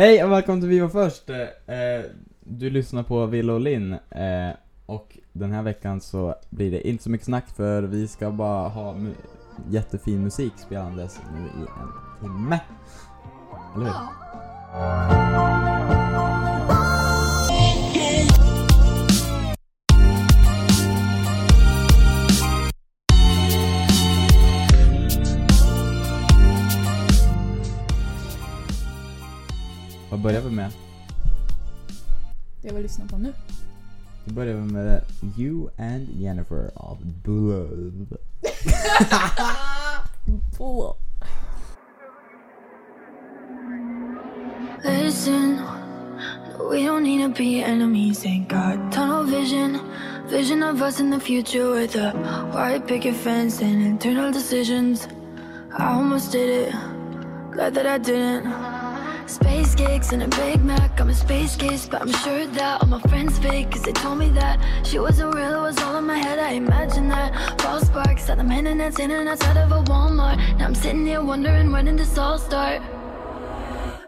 Hej och välkommen till Vi var först. Eh, eh, du lyssnar på Ville och Linn. Eh, och den här veckan så blir det inte så mycket snack för vi ska bara ha mu- jättefin musik spelandes nu i en timme. Eller hur? Ja. Vad börjar vi med? Det vi lyssnar på nu. Då börjar vi med You and Jennifer av Blood. På. Listen, we don't need to be enemies, ain't got tunnel vision. Vision of us in the future with a white picket fence and internal decisions. I almost did it, glad that I didn't. Space gigs and a Big Mac, I'm a space case, but I'm sure that all my friends fake, cause they told me that she wasn't real, it was all in my head. I imagine that false sparks at the minute that's in and outside of a Walmart. Now I'm sitting here wondering when did this all start?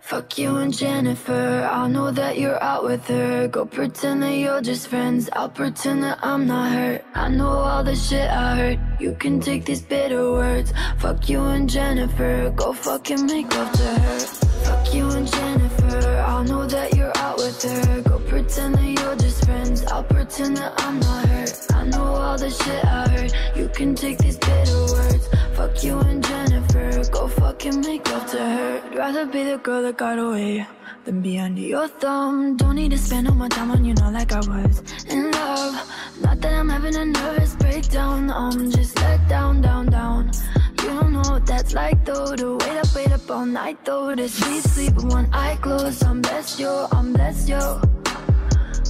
Fuck you and Jennifer. I know that you're out with her. Go pretend that you're just friends. I'll pretend that I'm not hurt. I know all the shit I heard. You can take these bitter words. Fuck you and Jennifer. Go fucking make love to her. You and Jennifer. I know that you're out with her. Go pretend that you're just friends. I'll pretend that I'm not hurt. I know all the shit I heard. You can take these bitter words. Fuck you and Jennifer. Go fucking make love to her. I'd rather be the girl that got away than be under your thumb. Don't need to spend all my time on you, not like I was in love. Not that I'm having a nervous breakdown. I'm just let down, down, down. Don't know what that's like though. To wait up, wait up all night though. To sleep, sleep with one eye closed. I'm blessed, yo. I'm blessed, yo.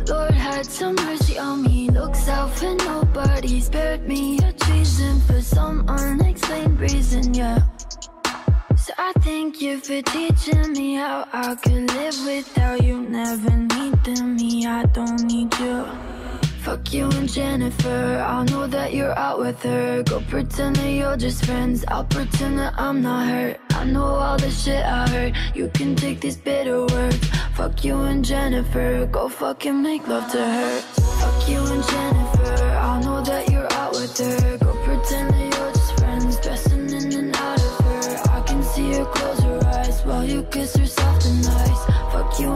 Lord had some mercy on me. Looks out for nobody. Spared me a treason for some unexplained reason, yeah. So I thank you for teaching me how I could live without you. Never needed me, I don't need you. Fuck you and Jennifer. I know that you're out with her. Go pretend that you're just friends. I'll pretend that I'm not hurt. I know all the shit I heard. You can take these bitter words. Fuck you and Jennifer. Go fucking make love to her. Fuck you and Jennifer. I know that you're out with her. Go pretend that you're just friends. Dressing in and out of her. I can see her close her eyes while you kiss her soft and nice. Fuck you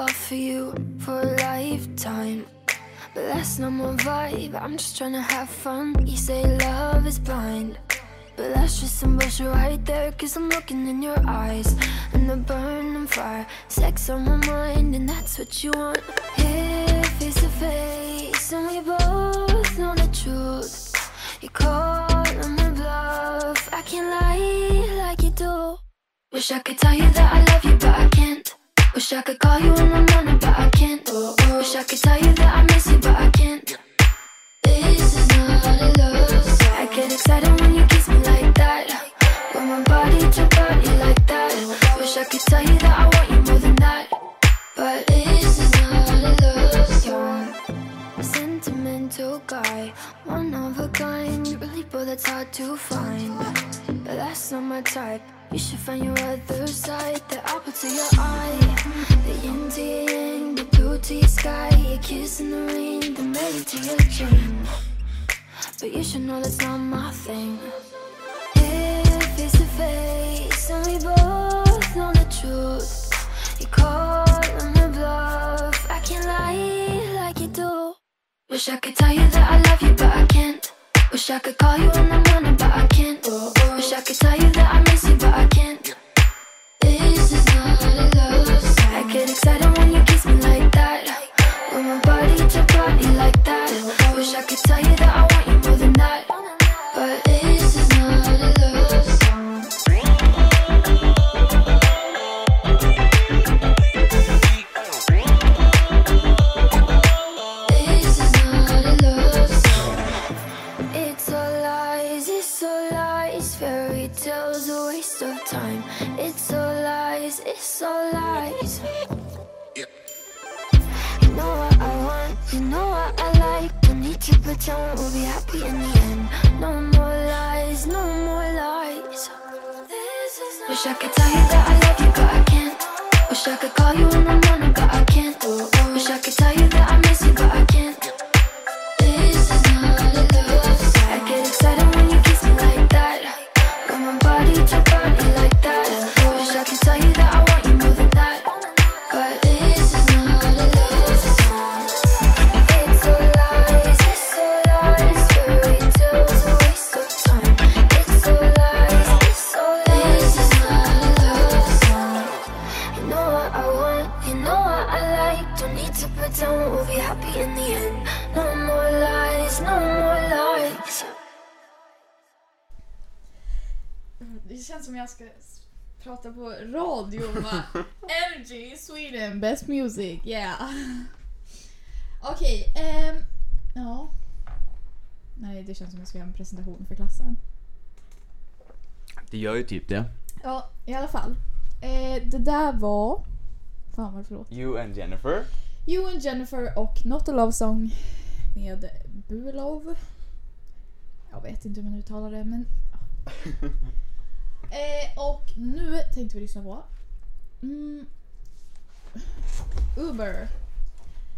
fall for you for a lifetime. But that's not my vibe, I'm just trying to have fun. You say love is blind, but that's just some bullshit right there. Cause I'm looking in your eyes, and the burning fire. Sex on my mind, and that's what you want. Here, face to face, and we both know the truth. You call on my bluff. I can't lie like you do. Wish I could tell you that I love you, but I can't. Wish I could call you in the morning, but I can't. Wish I could tell you that I miss you, but I can't. This is not a love song. I get excited when you kiss me like that. When my body to body like that. Wish I could tell you that I want you more than that. But this is Sentimental guy, one of a kind. Really, but that's hard to find. But that's not my type. You should find your other side. The apple to your eye, the yin to your yang, the blue to your sky. Your kiss in the rain, the melody to your chain. But you should know that's not my thing. Here, face to face, and we both know the truth. You call Wish I could tell you that I love you, but I can't. Wish I could call you in the morning, but I can't. Oh, oh. Wish I could tell you that I miss you, but I can't. This is not a love song. I get excited when you kiss me like that. When my body to body like that. Wish I could tell you that I want. It's all lies. You know what I want, you know what I like. Don't need to pretend we'll be happy in the end. No more lies, no more lies. Wish I could tell you that I love you, but I can't. Wish I could call you in the morning, but I can't. Wish I could tell you that I miss you, but I can't. Som jag ska prata på radio och bara Energy Sweden, best music, yeah. Okej, ehm, ja. Nej, det känns som jag ska göra en presentation för klassen. Det gör ju typ det. Ja, i alla fall. Eh, det där var... Fan vad förlåt. You and Jennifer. You and Jennifer och Not a Love Song med Bulov. Jag vet inte hur man uttalar det men... eh, och nu tänkte vi lyssna på mm, Uber.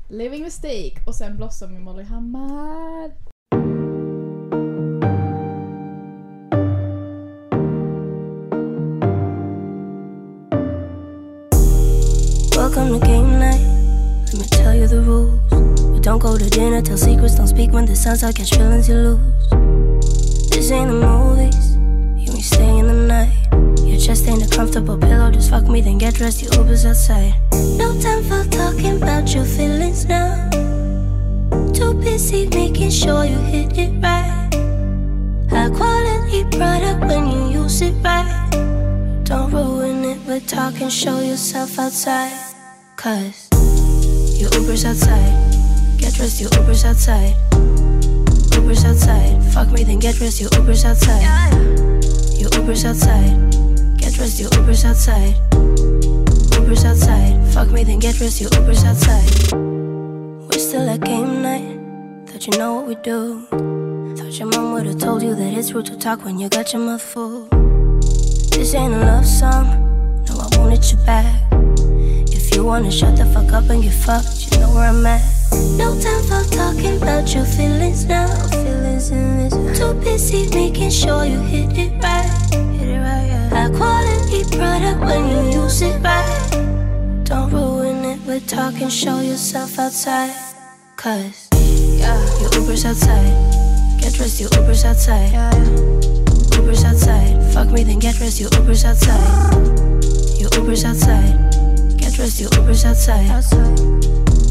Living Mistake och sen Blossom med Molly Hammar. Welcome to game night. Let me tell you the rules. We don't go to dinner, tell secrets, don't speak when the sun's out, catch feelings you lose. This ain't the movies, chest ain't a comfortable pillow, just fuck me, then get dressed, your Uber's outside. No time for talking about your feelings now. Too busy making sure you hit it right. High quality product when you use it right. Don't ruin it with talking, show yourself outside. Cause your Uber's outside. Get dressed, your Uber's outside. Uber's outside. Fuck me, then get dressed, your Uber's outside. Your Uber's outside. Get dressed, your Uber's outside. Uber's outside. Fuck me, then get dressed, your Uber's outside. We're still at game night. Thought you know what we do. Thought your mom would've told you that it's rude to talk when you got your mouth full. This ain't a love song. No, I won't you back. If you wanna shut the fuck up and get fucked, you know where I'm at. No time for talking about your feelings now. Feelings in this. Too busy making sure you hit it right. Hit it right, yeah. High quality product when you use it right. Don't ruin it with talking, show yourself outside. Cause yeah, your Uber's outside. Get dressed, your Uber's outside. Uber's outside. Fuck me, then get dressed, your Uber's outside. Your Uber's outside. Get dressed, your Uber's outside.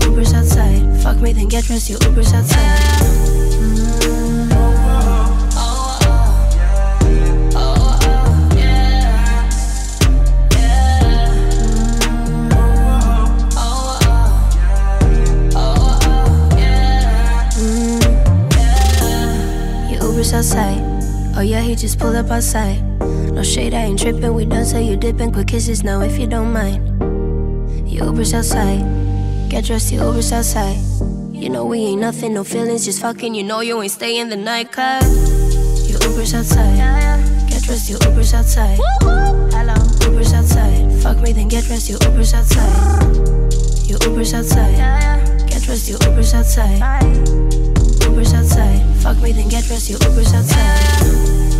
Uber's outside. Fuck me, then get dressed, your Uber's outside. Uber's outside. Oh yeah, he just pulled up outside. No shade, I ain't tripping. We done, so you dipping. Quick kisses now if you don't mind. Uber's outside. Get dressed, your Uber's outside. You know we ain't nothing, no feelings, just fucking. You know you ain't staying in the night, cause your Uber's outside. Get dressed, your Uber's outside. Hello, Uber's outside. Fuck me, then get dressed, your Uber's outside. Your Uber's outside. Get dressed, your Uber's outside. Uber's outside. Fuck me, then get dressed, your Uber's outside.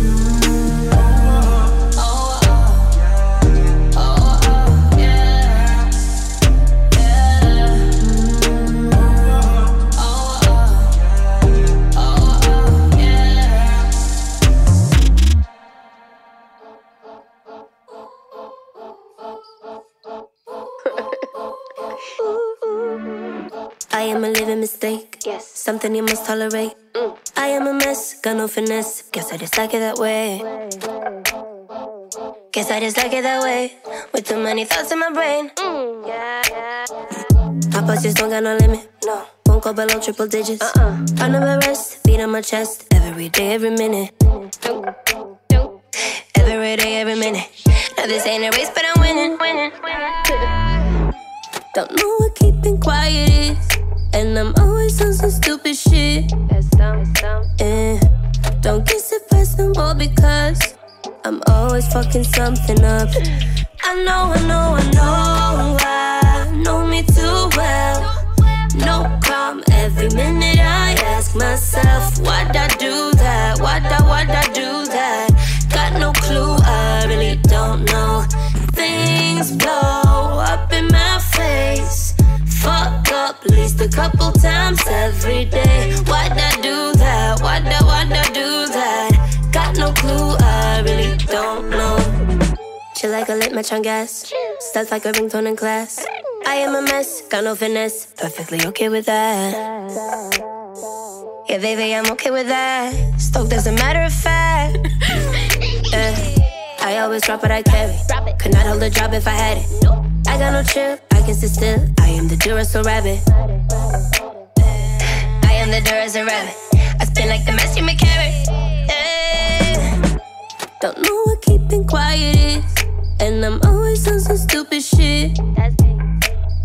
Am a living mistake. Yes. Something you must tolerate. Mm. I am a mess, got no finesse. Guess I just like it that way. Guess I just like it that way. With too many thoughts in my brain. Mm, yeah, yeah. Pulse just don't got no limit. No. Won't go below triple digits. Uh-uh. I never rest. Beat on my chest. Every day, every minute. Every day, every minute. Now this ain't a race, but I'm winning. winning. Don't know what keeping quiet is. And I'm always on some stupid shit. Eh. Don't get surprised no more because I'm always fucking something up. I know, I know, I know. I know me too well. No calm every minute. I ask myself, why'd I do that? Why'd I, why'd I do that? Got no clue, I really don't know. Things blow at least a couple times every day. Why'd I do that? Why'd I, why'd I do that? Got no clue, I really don't know. Chill like a lit match on gas. Stealth like a ringtone in class. I am a mess, got no finesse. Perfectly okay with that. Yeah, baby, I'm okay with that. Stoked as a matter of fact. Yeah. I always drop what I carry. Drop it. Could not hold a job if I had it. I got no chill, I can sit still. I am the Duracell rabbit. I am the Duracell rabbit. I spin like the mess you may carry. Yeah. Don't know what keeping quiet is. And I'm always on some stupid shit.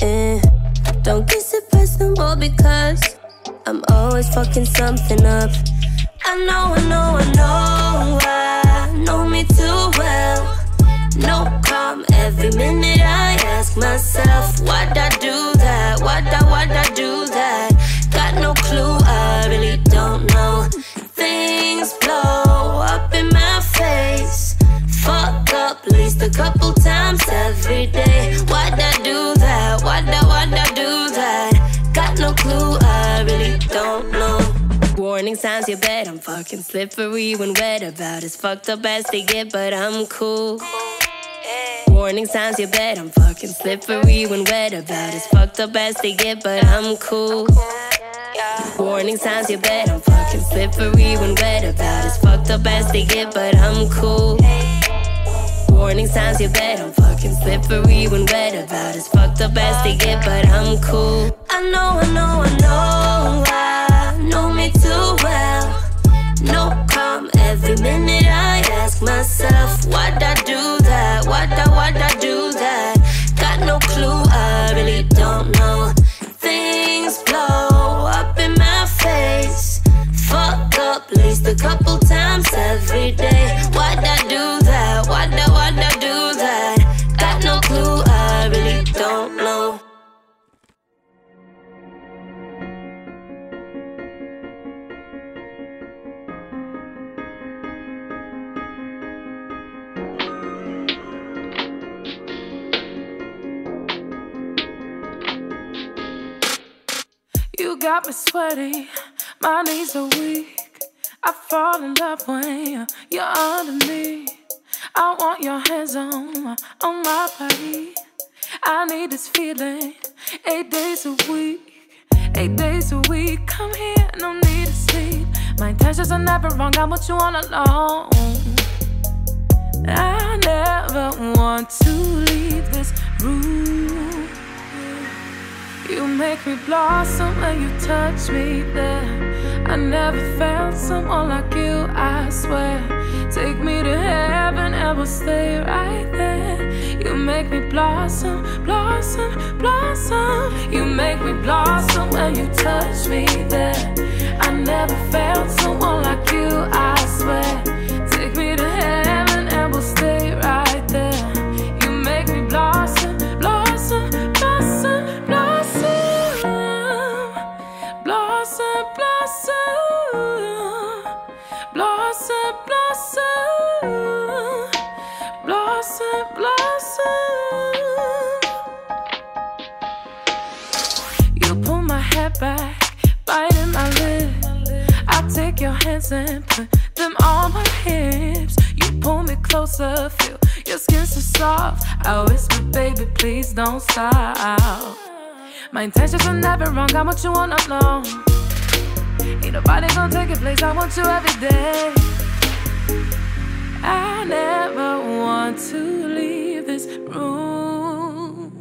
Eh. Don't get surprised no more because I'm always fucking something up. I know, I know, I know. I know me too well. No calm every minute. I ask myself, why'd I do that? Why'd I, why'd I do that? Got no clue, I really don't know. Things blow up in my face. Fuck up at least a couple times every day. Why'd I do that? Why'd I, why'd I do that? Got no clue, I really don't know. Warning signs, you bet I'm fucking slippery when wet. About as fucked up as they get, but I'm cool. Warning signs, you bet I'm fucking slippery when wet. About as fucked up as they get, but I'm cool. Warning signs, you bet I'm fucking slippery when wet. About as fucked up as they get, but I'm cool. Warning signs, you bet I'm fucking slippery when wet. About as fucked up as they get, but I'm cool. I know, I know, I know. I No calm every minute. I ask myself, why'd I do that? Why'd I, why'd I do that? Got no clue, I really don't know. Things blow up in my face. Fuck up least a couple times every day. Why'd I do that? Why'd I, why'd I You got me sweaty, my knees are weak. I fall in love when you're under me. I want your hands on my, on my body. I need this feeling eight days a week. Eight days a week, come here, no need to sleep. My intentions are never wrong, I want you all alone. I never want to leave this room. You make me blossom when you touch me there. I never felt someone like you, I swear. Take me to heaven and we'll stay right there. You make me blossom, blossom, blossom. You make me blossom when you touch me there. Don't stop. My intentions are never wrong. I want you on alone. Ain't nobody gonna take your place. I want you every day. I never want to leave this room.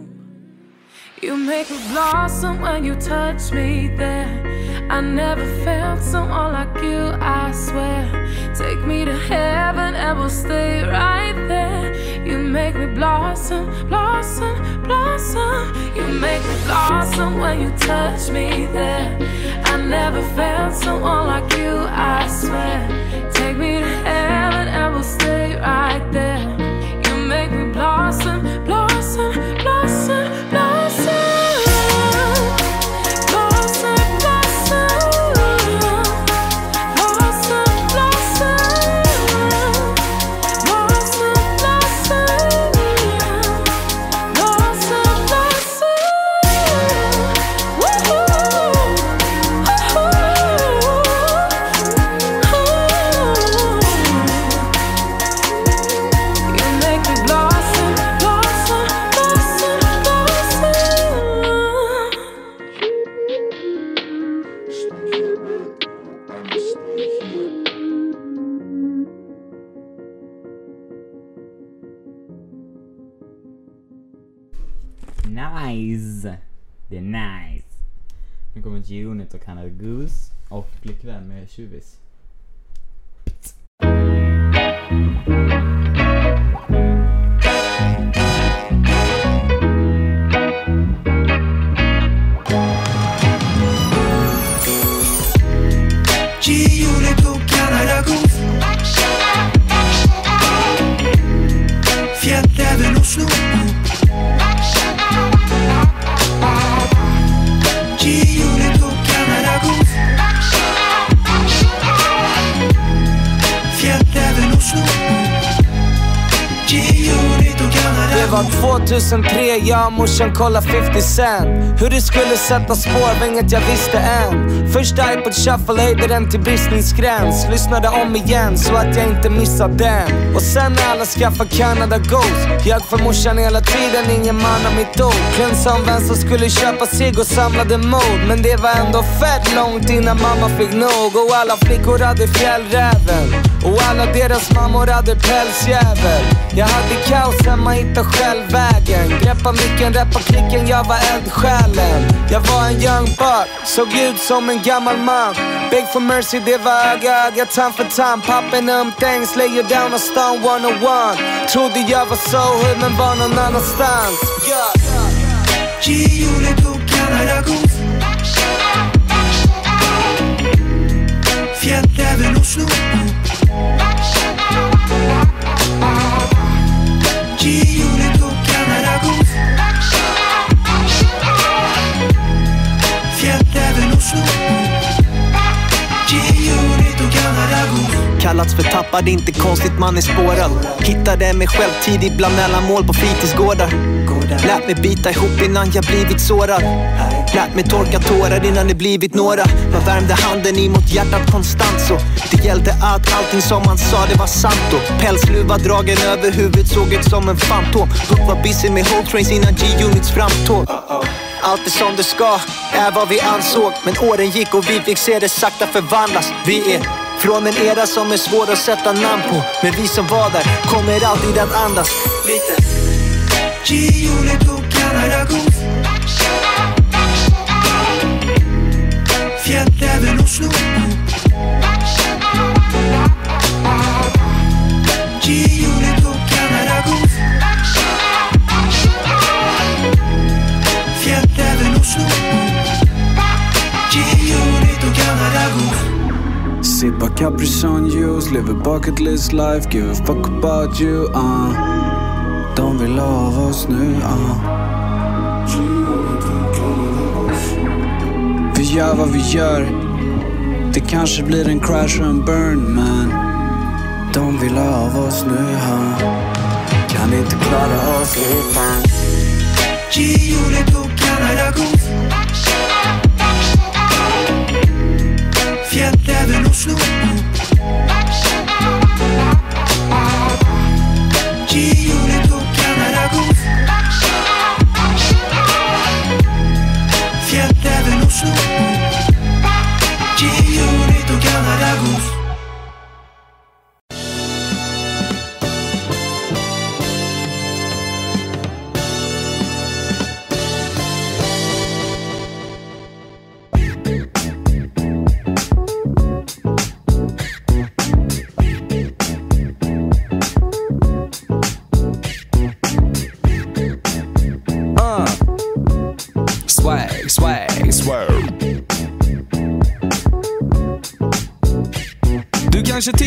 You make me blossom when you touch me there. I never felt someone like you, I swear. Take me to heaven and we'll stay right there. You make me blossom, blossom, blossom. You make me blossom when you touch me there. I never felt someone like you, I swear. Take me to heaven and we'll stay right there. Det är nice. Nu kommer G-Unit och Canada Goose och Flickvän med Tjuvis. Snoop Det var 2003, jag och morsan kolla 50 Cent. Hur det skulle sätta spår var inget jag visste än. Första iPod shuffle höjde den till bristningsgräns Lyssnade om igen så att jag inte missade den. Och sen när alla skaffade Canada Ghost Jag för morsan hela tiden, ingen man av mitt ord. Klunsa om vem som skulle köpa sig och samlade mod. Men det var ändå fett långt innan mamma fick nog. Och alla flickor hade fjällräven. Och alla deras mammor hade pälsjävel. Jag hade kaos hemma, hittade själv vägen. Greppa micken, reppa klicken, jag var eldsjälen. Jag var en young buck, såg ut som en gammal man. Big for mercy, det var öga, öga, tand för tand. Popping um things, lay you down on stone 101 Trodde jag var so hood men var någon annanstans. Yeah. G-Unit och Canada och Snoop Kallats för tappad, inte konstigt man är spårad. Hittade mig själv tidigt bland mellanmål på fritidsgårdar. Lät mig bita ihop innan jag blivit sårad. Lät mig torka tårar innan det blivit några. Man värmde handen emot hjärtat konstant så Det gällde att allting som man sa det var sant. Då Pälsluva dragen över huvudet såg ut som en fantom. Hook var busy med whole trains innan G-Units framtåg allt är som det ska, är vad vi ansåg. Men åren gick och vi fick se det sakta förvandlas. Vi är från en era som är svår att sätta namn på. Men vi som var där kommer alltid att andas. Lite. Fjällräven och Canada Goose och Snoop G-Unit och Canada Sippa Capri Sun juice, live a bucket list life Give a fuck about you, uh. De vill av oss nu, uh. Vi gör vad vi gör. Det kanske blir en crash och en burn, men De vill av oss nu, uh. Kan inte klara oss utan. G-Unit Snoop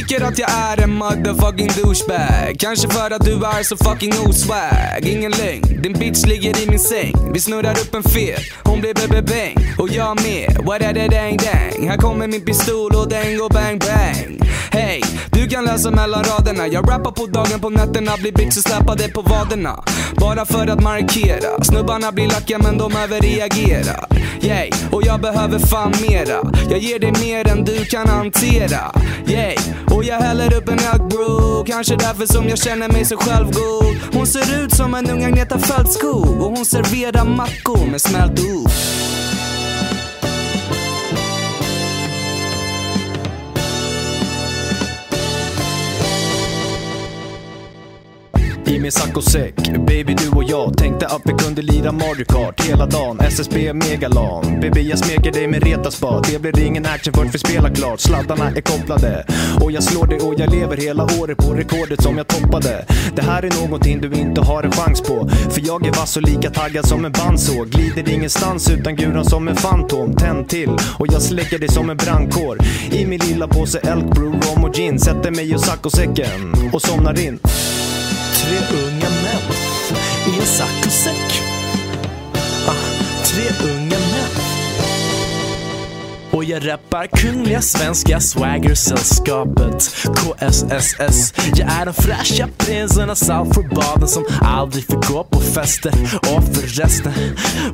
tycker att jag är en motherfucking douchebag. Kanske för att du är så fucking oswag. Ingen lögn, din bitch ligger i min säng. Vi snurrar upp en fet, hon blir bebe bang. Och jag med, what är det dang dang. Här kommer min pistol och den går bang bang. Hey, du kan läsa mellan raderna. Jag rappar på dagen, på nätterna blir bitches släpade på vaderna. Bara för att markera. Snubbarna blir lacka men de överreagerar. Yay, och jag behöver fan mera. Jag ger dig mer än du kan hantera. Yay, och jag häller upp en öl bro Kanske därför som jag känner mig så självgod. Hon ser ut som en ung Agneta Fältskog Och hon serverar mackor med smält ost I min saccosäck, baby du och jag tänkte att vi kunde lira Mario Kart hela dagen. SSB Megalan. Baby jag smeker dig med retaspa. Det blir ingen action förrän vi spelar klart. Sladdarna är kopplade. Och jag slår dig och jag lever hela året på rekordet som jag toppade. Det här är någonting du inte har en chans på. För jag är vass och lika taggad som en bandsåg. Glider ingenstans utan guran som en fantom. Tänd till och jag släcker dig som en brandkår. I min lilla påse elk brew, rom och gin. Sätter mig i saccosäcken och somnar in. Tre unga män i en saccosäck. Ah, tre unga. Och jag rappar Kungliga Svenska Swaggersällskapet. KSSS Jag är den fräscha prinsen av Saltsjöbaden som aldrig fick gå på fester. Och förresten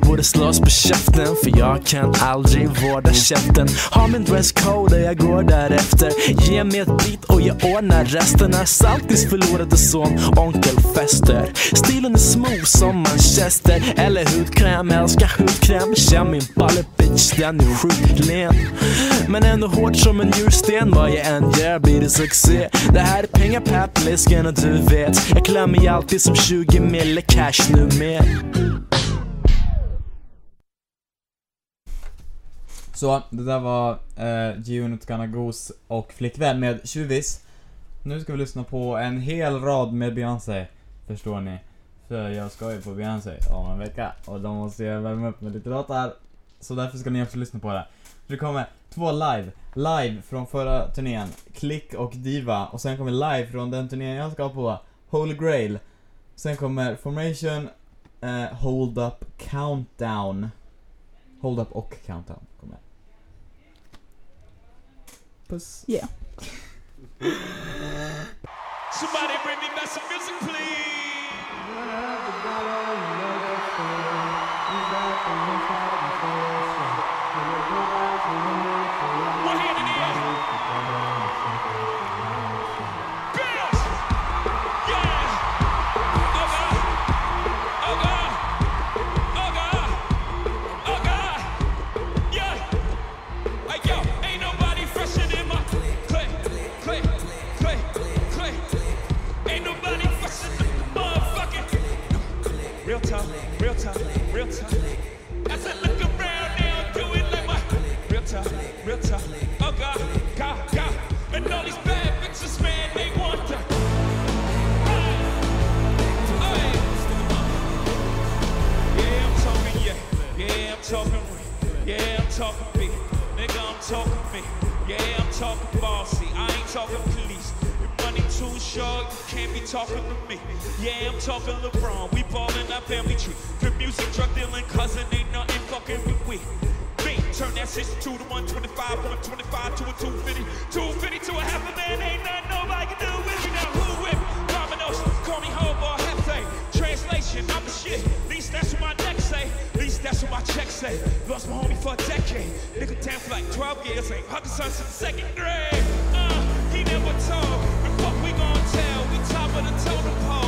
borde slås på käften för jag kan aldrig vårda käften. Har min dresscode och jag går därefter. Ge mig ett beat och jag ordnar resten. När Saltis förlorade son onkel fester. Stilen är smooth som manchester. Eller hudkräm, älskar hudkräm. Känn min balle bitch, den är sjukt len. Men ändå hårt som en njursten Vad jag än gör blir det succé Det här är pengar papplisken och du vet Jag klär mig alltid som 20 mille cash nu med Så, det där var eh, G-Unit Ganagos Goose och Flickvän med Tjuvis. Nu ska vi lyssna på en hel rad med Beyoncé, förstår ni. För jag ska ju på Beyoncé om en vecka och då måste jag värma upp med lite låtar. Så därför ska ni också lyssna på det. Det kommer två live, live från förra turnén, Klick och Diva. Och sen kommer live från den turnén jag ska på, Holy Grail. Sen kommer Formation, eh, Hold Up, Countdown. Hold Up och Countdown kommer. Puss. Yeah. Somebody bring me back some music, please. I said look around now, do it like my. Real talk, real talk. Oh God, God, God. And all these bad bitches, man, they want to. Yeah, I'm talking, yeah. Yeah, I'm talking, yeah, I'm talking big. Nigga, I'm talking big. Yeah, I'm talking bossy. I ain't talking too short, you can't be talking to me. Yeah, I'm talking LeBron. We ballin' our family tree. Good music, drug dealing, cousin, ain't nothing fucking with we. Me, turn that 62 to 125, 125 to a 250, 250 to a half a man. Ain't nothing nobody can do with me now. Who with me? Dominoes, call me Hobo Hefe. Translation, I'm the shit. Least that's what my neck say. That's what my check say. Lost my homie for a decade. Nigga down for like 12 years. Ain't hugging son since second grade. Uh, he never told. What we gon' tell? We top of the totem pole.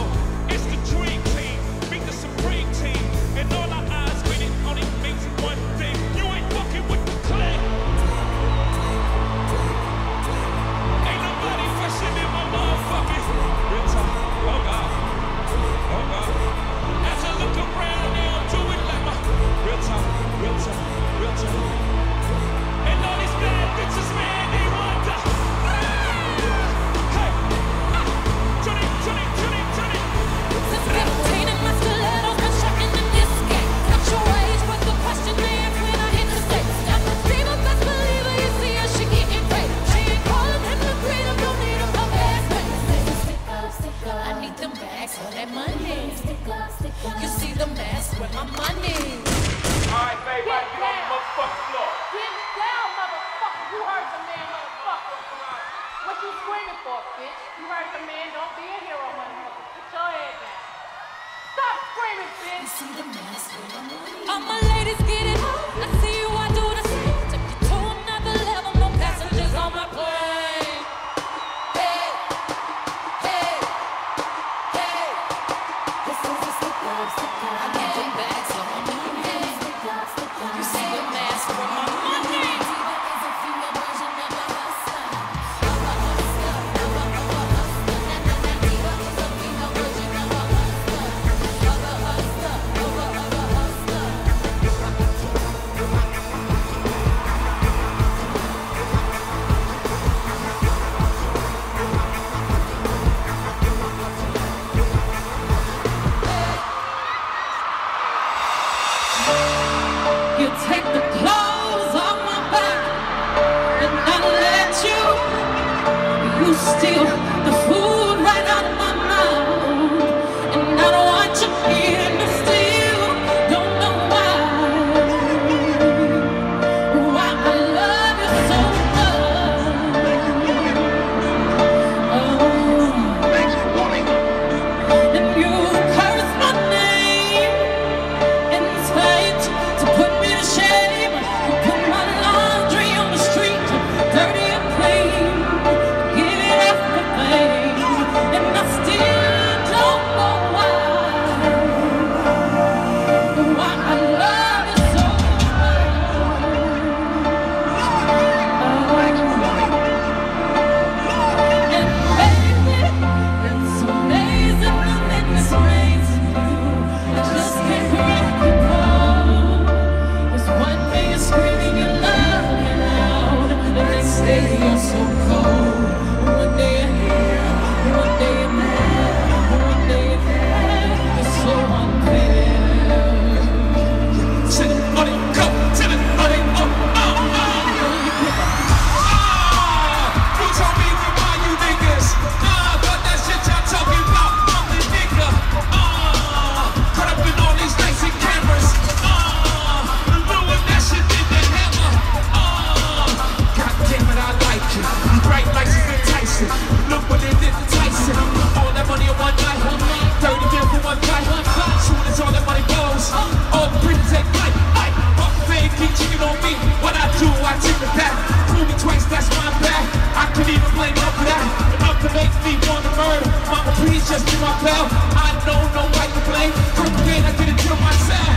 firm. Mama, please just give my bell. I don't know why you blame. Come I get it to myself.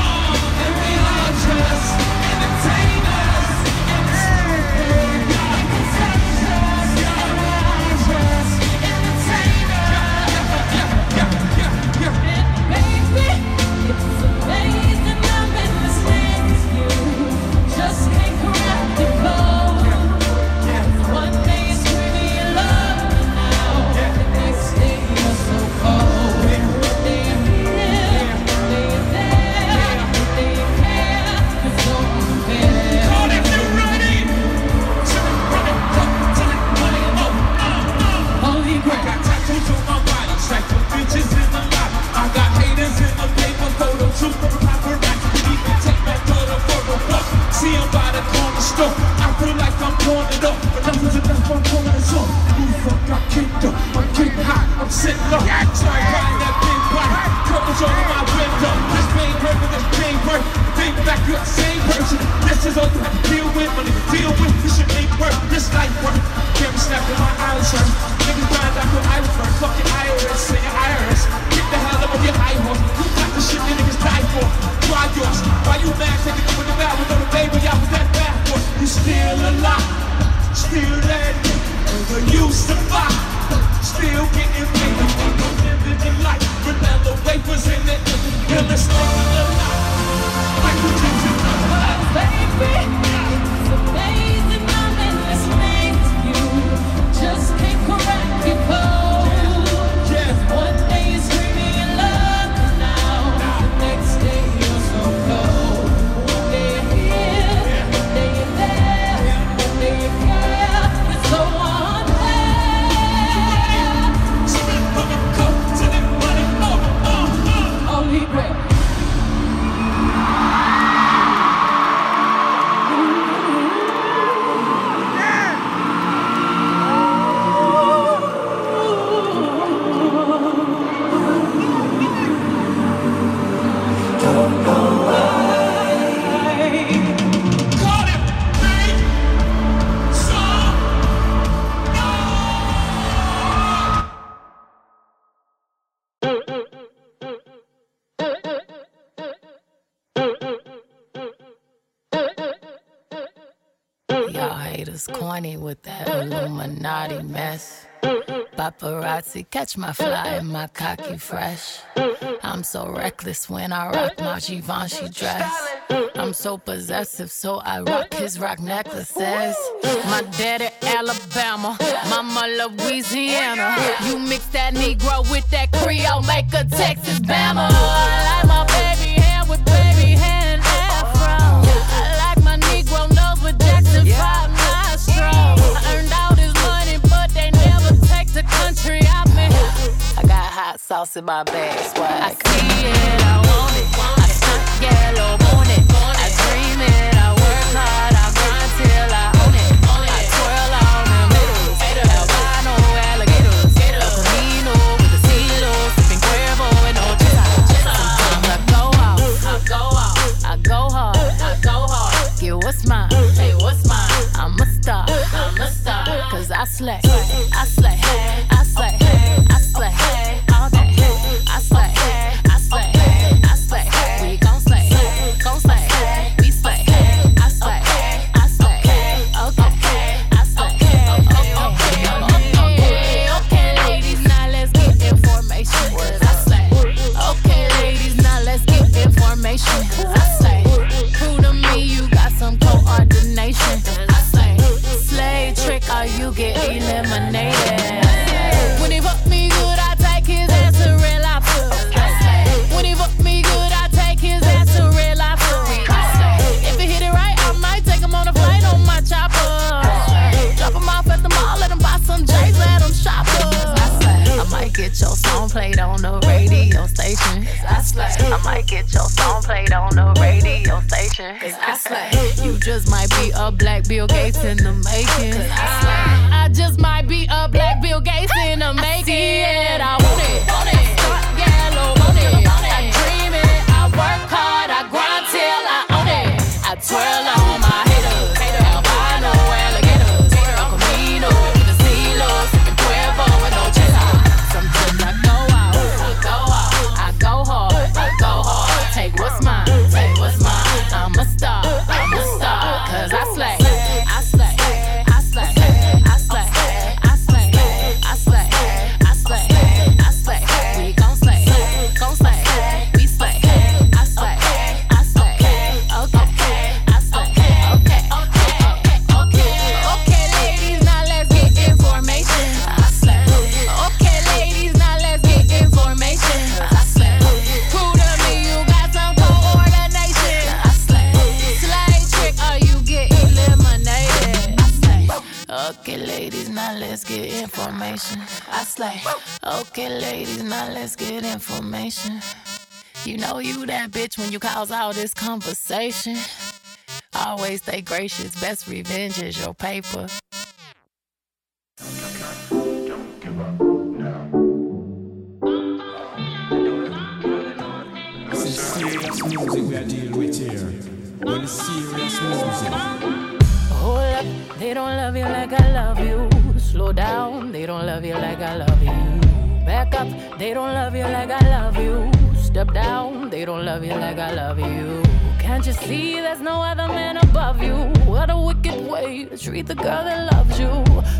Oh, and we are just entertained. up. I feel like I'm torn it up. But that's what the death one coming us up. You fuck, got kicked up. I'm king high, I'm sitting up. Yeah, try buying that big bite. Curtains over my window. This pain hurt, but this pain hurt. Think back, you're the same person. This is all you have to deal with. Money to deal with. This should make work. This life work. Can't be snapping my eyes hurt. Niggas grind out with Irish Fucking IRS, say your IRS. Get the hell your horse. You got the shit that niggas die for. Try yours. Why you mad? Take the the baby, that bad boy. You still alive. Still that nigga. You survive. Still getting paid. I'm living the life. Vanilla wafers in the illest thing alive. Michael Jackson. Baby. Paparazzi catch my fly and my cocky fresh. I'm so reckless when I rock my Givenchy dress. I'm so possessive, so I rock his rock necklaces. My daddy Alabama, mama Louisiana. You mix that Negro with that Creole, make a Texas Bama. I like my baby the country out. I got hot sauce in my bag, swag. I see it, I want it. I stunt yellow, want it. I dream it, I work hard, I grind till I own it. I twirl on them haters, albino alligators. El Camino with the CeeLo, sipping Cuervo and no I go out, I go out, I go hard, I go hard. Get what's mine, hey, what's mine? I'm a star, I'm a star. Cause I let's get information. You know you that bitch when you cause all this conversation. Always stay gracious. Best revenge is your paper. This is serious music we are dealing with here. Well, it's serious music. Hold up, they don't love you like I love you. Slow down, they don't love you like I love you. Back up, they don't love you like I love you. Step down, they don't love you like I love you. Can't you see there's no other man above you? What a wicked way to treat the girl that loves you.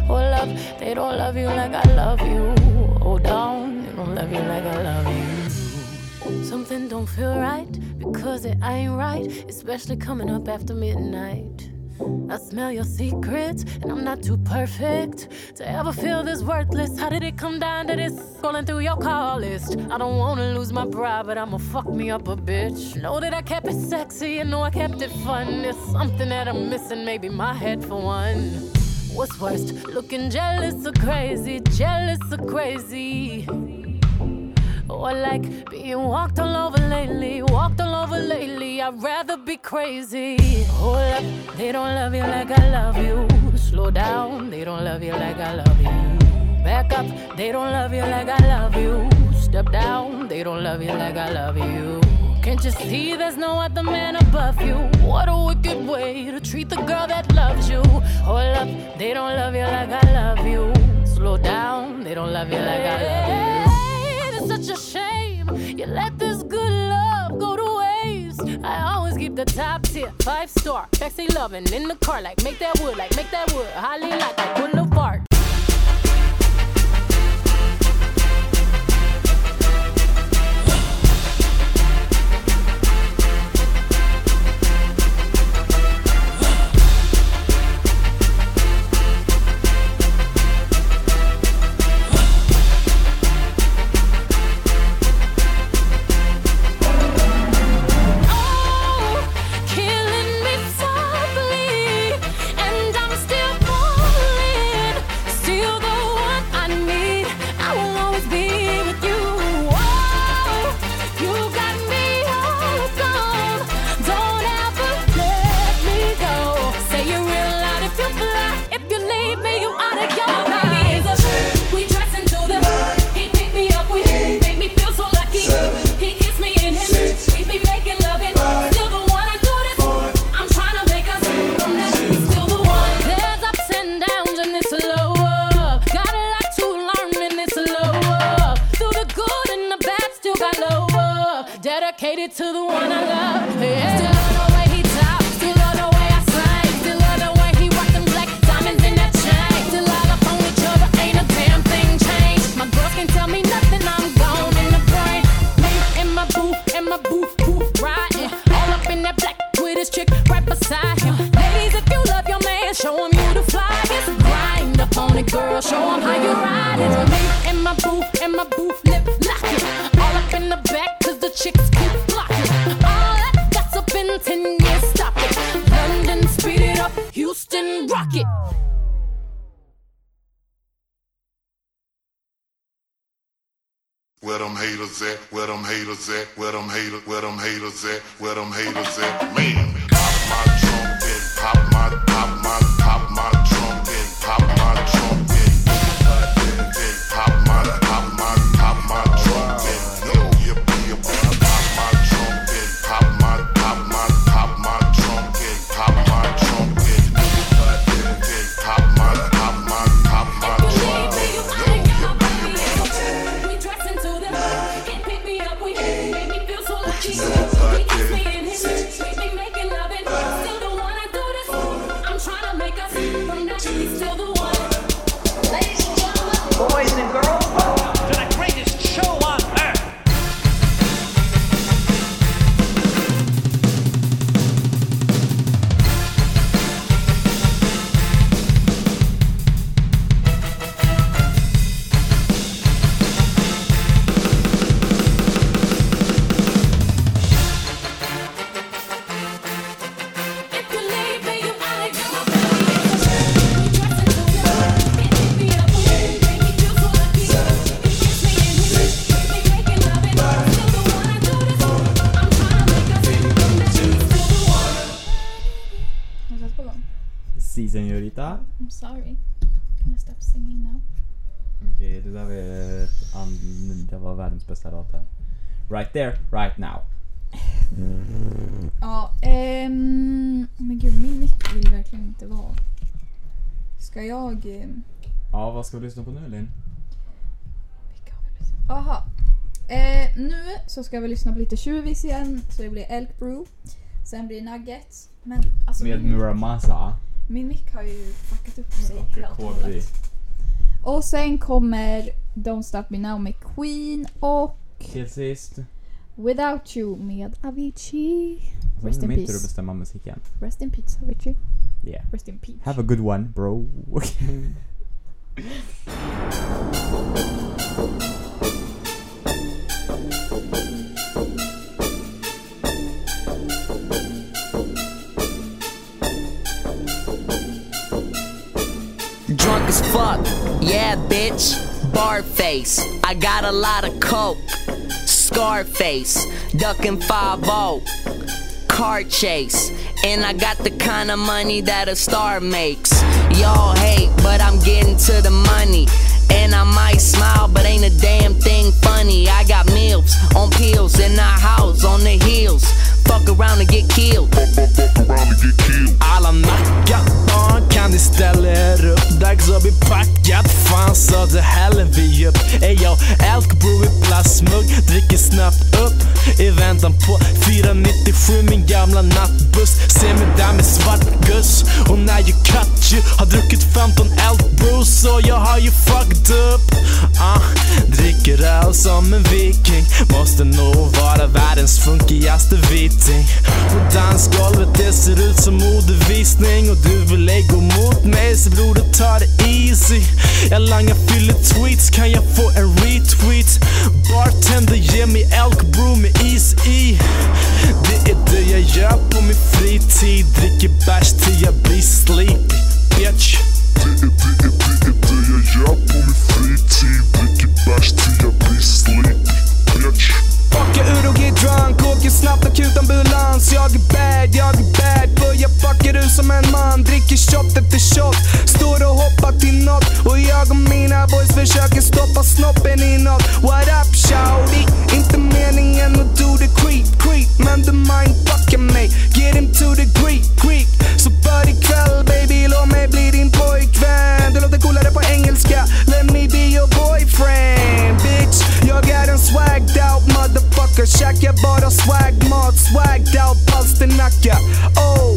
Oh, love, they don't love you like I love you. Oh, down, they don't love you like I love you. Something don't feel right because it ain't right, especially coming up after midnight. I smell your secrets, and I'm not too perfect to ever feel this worthless. How did it come down to this? Scrolling through your call list. I don't wanna lose my pride, but I'ma fuck me up a bitch. Know that I kept it sexy, and know I kept it fun. There's something that I'm missing, maybe my head for one. What's worst, looking jealous or crazy? Jealous or crazy? Or like being walked all over lately, walked all over lately. I'd rather be crazy. Hold up, they don't love you like I love you. Slow down, they don't love you like I love you. Back up, they don't love you like I love you. Step down, they don't love you like I love you. Can't you see there's no other man above you? What a wicked way to treat the girl that loves you. Hold up, they don't love you like I love you. Slow down, they don't love you like I love you. You let this good love go to waste. I always keep the top tier, five star, sexy loving in the car, like make that wood, like make that wood, highly like like boulevard. The one I love. Haters at? Where them haters at? Where them haters? Where them haters at? Where them haters at? Man, Senorita. I'm sorry. Can I stop singing now? Okej, det där var, ett an- det var världens bästa låt här. Right there, right now. Ja, ehm, men gud min mick vill verkligen inte vara. Ska jag... ehm, Ja, vad ska vi lyssna på nu Linn? Aha. Eh, nu så ska vi lyssna på lite tjuvis igen, så det blir Elk Brew. Sen blir det Nuggets. Men alltså Med Muramasa. Min mick har ju fuckat upp sig Och helt och hållet. Och sen kommer Don't Stop Me Now med Queen och Till sist. Without You med Avicii. Sen Rest in peace. bestämma musiken. Rest in peace Avicii. Yeah. Rest in peace. Have a good one bro. fuck, yeah, bitch. Bar face, I got a lot of coke. Scarface, ducking 5 Car chase, and I got the kind of money that a star makes. Y'all hate, but I'm getting to the money. And I might smile, but ain't a damn thing funny. I got milfs on pills in our house on the heels. Fuck around and get killed. Alla nackabarn kan ni ställa er upp? Dags att bli packat, fan så det häller vi upp? Ey yo, Elkbro i plastmugg, dricker snabbt upp I väntan på 497 min gamla nattbuss. Ser mig där med svart guss. Och när jag cut you har druckit 15 Elkbro Så jag har ju fucked up. Ah, Dricker öl som en viking. Måste nog vara världens funkigaste viting På dansgolvet det ser ut som modevisning. Och du vill ej gå mot mig så bror du tar det easy. Jag langar fyller tweets, kan jag få en retweet? Bartender ger mig elk brew med is i. Det är det jag gör på min fritid. Dricker bärs till jag blir sleepy, bitch. Det är det, är det, är det jag gör på min fritid. Dricker bärs till jag blir sleepy, bitch. Fucka ur och get drunk, åker snabbt akutambulans Jag är bad, jag är bad. Börjar fucka ur som en man. Dricker shot efter shot. Står och hoppar till nåt Och jag och mina boys försöker stoppa snoppen inåt What up shawty? Inte meningen att do the creep, creep. Men the mind fuckar mig. Get him to the Greek, Greek Så för ikväll baby, låt mig bli din pojkvän. Det låter coolare på engelska. Let me be your boyfriend Bitch, jag är en swagged out motherfucker Käkar bara swagmat, swagged out palsternacka. Oh,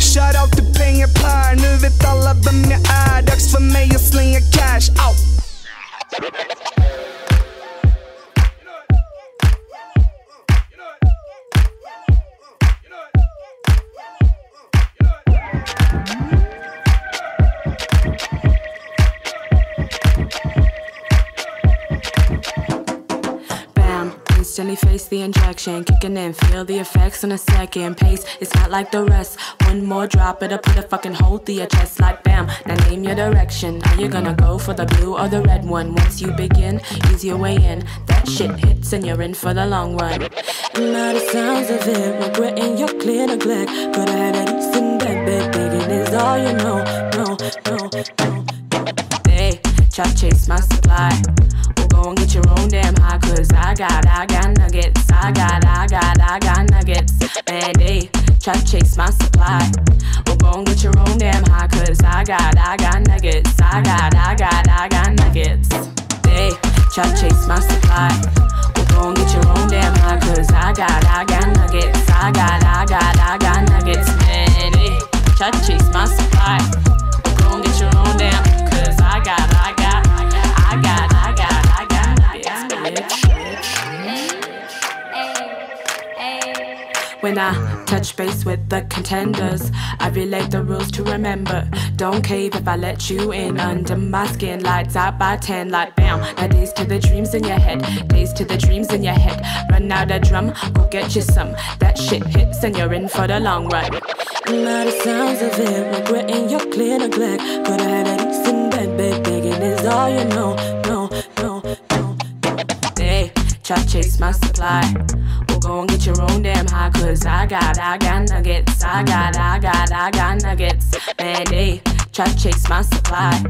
shout out till pengar Per Nu vet alla vem jag är. Dags för mig att slänga cash. Out instantly face the injection, kicking in, feel the effects on a second pace. It's not like the rest. One more drop, it'll put a fucking hole through your chest like bam. Now name your direction. Are you gonna go for the blue or the red one? Once you begin, ease your way in. That shit hits and you're in for the long run. And now the sounds of it, regretting your clear neglect. Could I have a decent bed, bed, digging is all you know. No, no, no. They try to chase my supply. And get your own damn high, cause I got, I got nuggets. I got, I got, I got nuggets. Man, they try to chase my supply. Well, go and get your own damn high, cause I got, I got nuggets. I got, I got, I got nuggets. They try to chase my supply. Well, go and get your own damn high, cause I got, I got nuggets. I got, I got, I got nuggets. Man, they try to chase my supply. When I touch base with the contenders, I relate the rules to remember. Don't cave if I let you in under my skin. Lights out by 10, like bam. Now days to the dreams in your head, days to the dreams in your head. Run out a drum, go get you some. That shit hits and you're in for the long run. Now the sounds of it, regretting your clear neglect. Could I have a decent bed, bed, begging is all you know. Try to chase my supply. Well, go and get your own damn high, cause I got, I got nuggets. I got, I got, I got nuggets. Man, they try to chase my supply.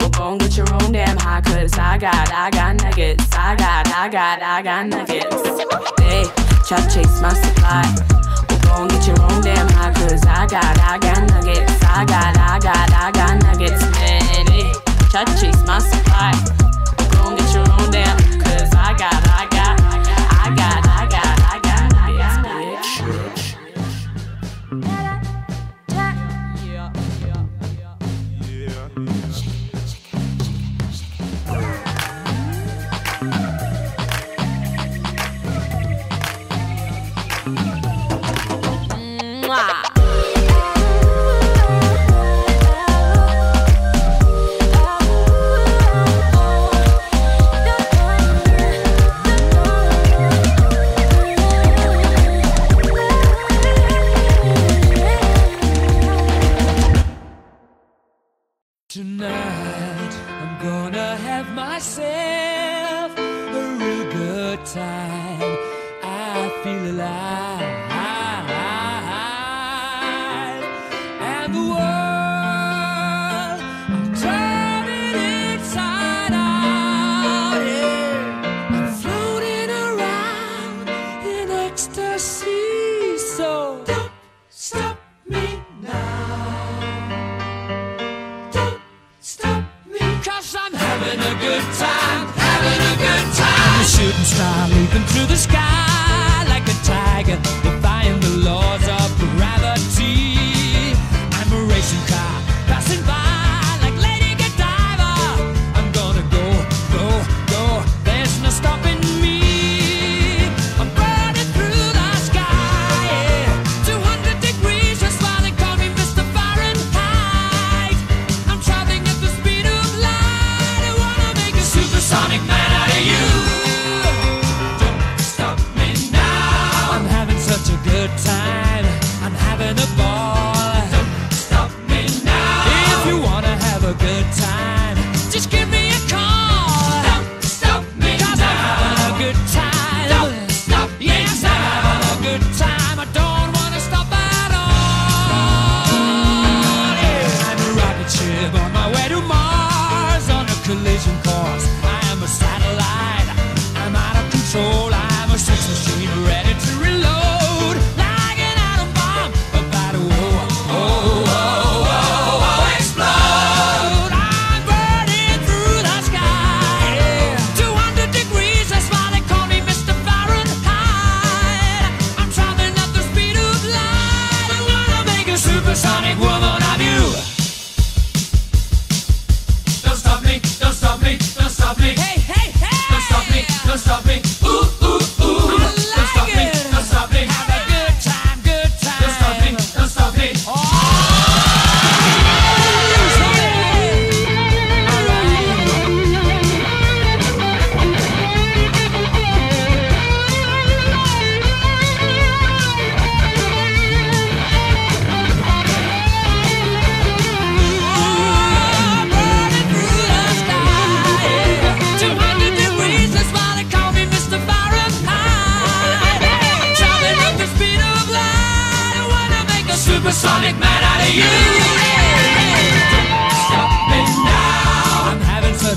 Well, go and get your own damn high, cause I got, I got nuggets. I got, I got, I got nuggets. They try to chase my supply. Go and get your own damn high, cause I got, I got nuggets. I got, I got, I got nuggets. Man, they try to chase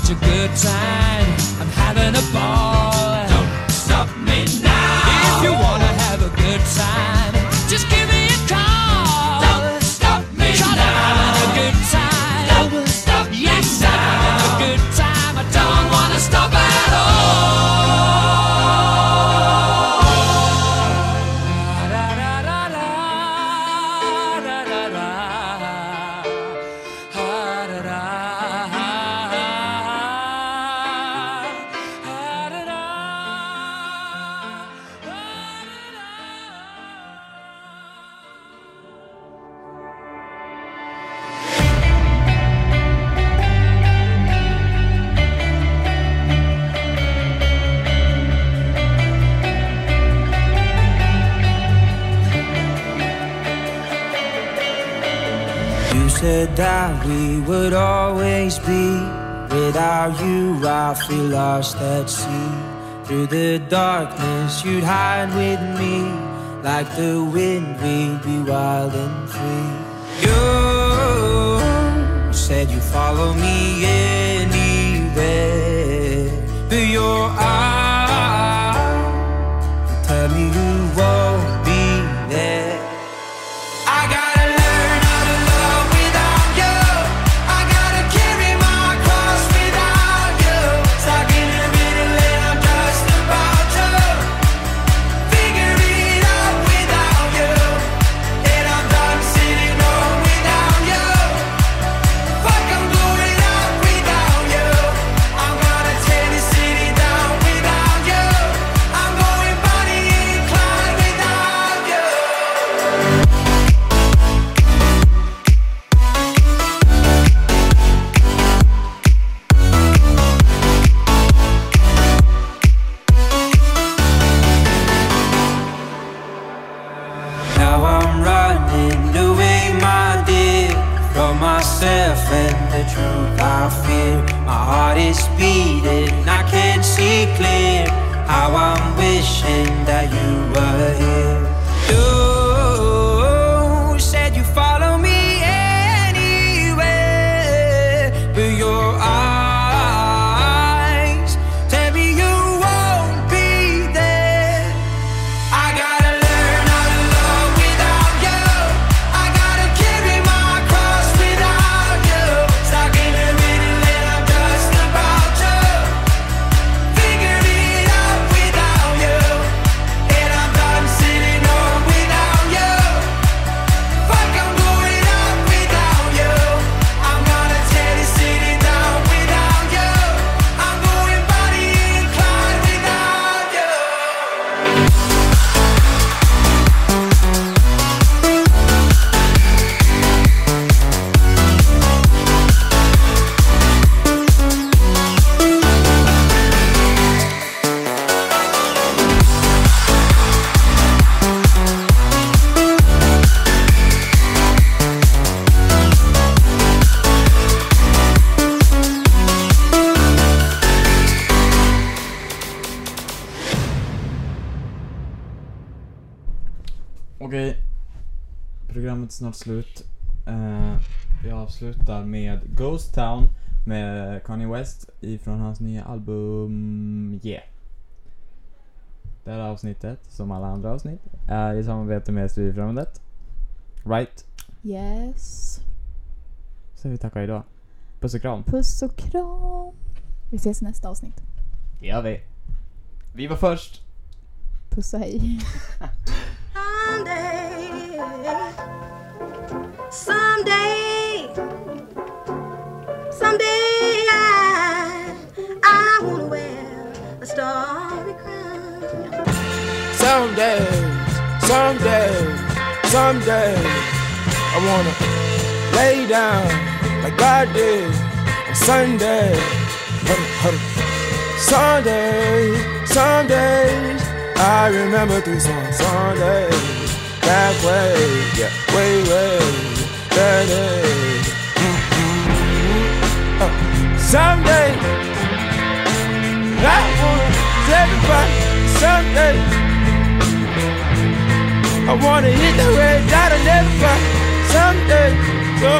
such a good time. I'm having a ball. I feel lost at sea. Through the darkness, you'd hide with me. Like the wind, we'd be wild and free. You said you follow me anywhere. Through your eyes, Okej. Programmet är snart slut. Eh, vi avslutar med Ghost Town med Kanye West ifrån hans nya album Yeah. Det här avsnittet, som alla andra avsnitt, är i samarbete med Studiefrämjandet. Right? Yes. Så vi tackar idag. Puss och kram. Puss och kram. Vi ses i nästa avsnitt. Det gör vi. Vi var först. Puss och hej. Someday, someday I, I wanna wear a starry crown. Someday, someday, someday, I wanna lay down like God did on Sunday. Sunday, Sundays, I remember these on Sunday. That way, yeah, way, way, that day. Mm-hmm. Uh, someday, I wanna everybody someday. I wanna hit the red dot on everybody. someday. So,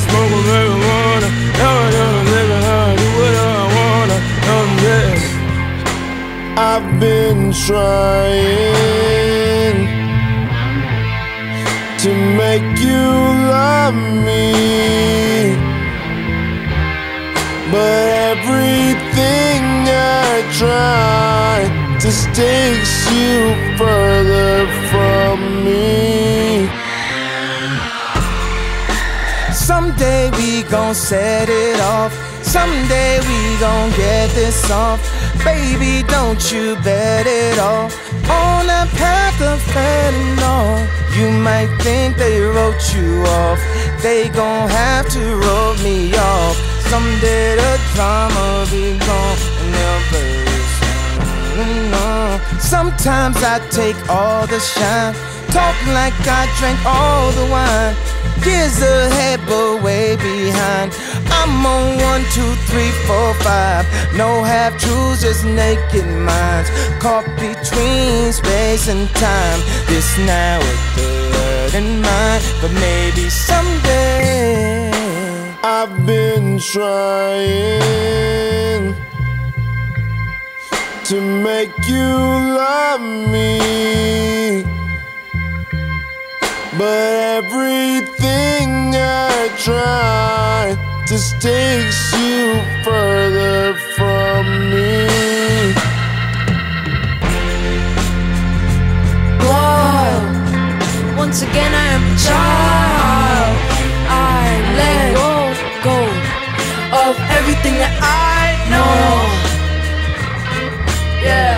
smoke marijuana. Never, never, never, never I've been trying to make you love me. But everything I try just takes you further from me. Someday we gon' set it off. Someday we gon' get this off. Baby, don't you bet it all on that path of fentanyl. You might think they wrote you off. They gon' have to wrote me off. Someday the drama be gone and they'll song. Sometimes I take all the shine. Talk like I drank all the wine. Years ahead, but way behind. I'm on one, two, three, four, five. No half truths, just naked minds. Caught between space and time. This now with the word in mind, but maybe someday. I've been trying to make you love me. But everything I try just takes you further from me. Whoa. Once again, I am a child. I let go, go of everything that I know. Yeah,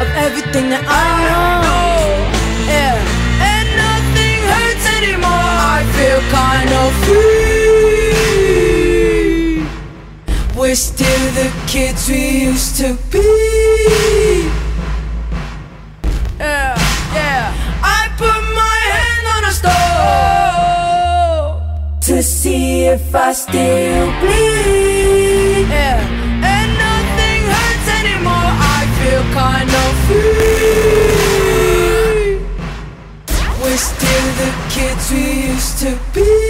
of everything that I know. Yeah, and nothing hurts anymore. I feel kind of free. We're still the kids we used to be. Yeah, yeah. I put my hand on a stove to see if I still bleed. Yeah, and nothing hurts anymore. I feel kind of free. We're still the kids we used to be.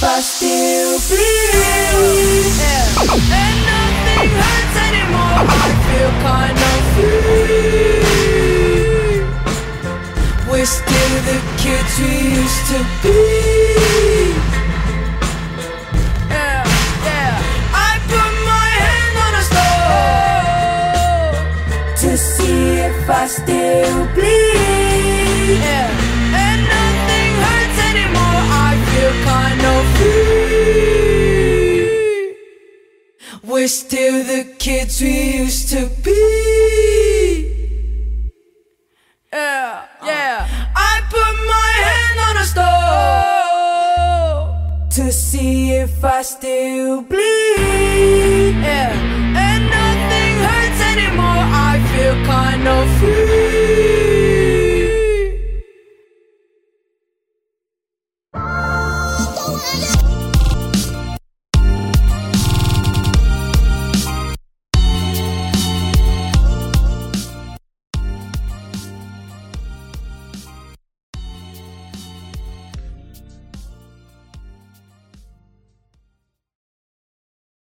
I still bleed. Yeah. And nothing hurts anymore. I feel kind of free. We're still the kids we used to be. Yeah, yeah. I put my hand on a stove to see if I still bleed. We're still the kids we used to be. Yeah, yeah. I put my hand on a stove to see if I still bleed. Yeah, and nothing hurts anymore. I feel kind of free.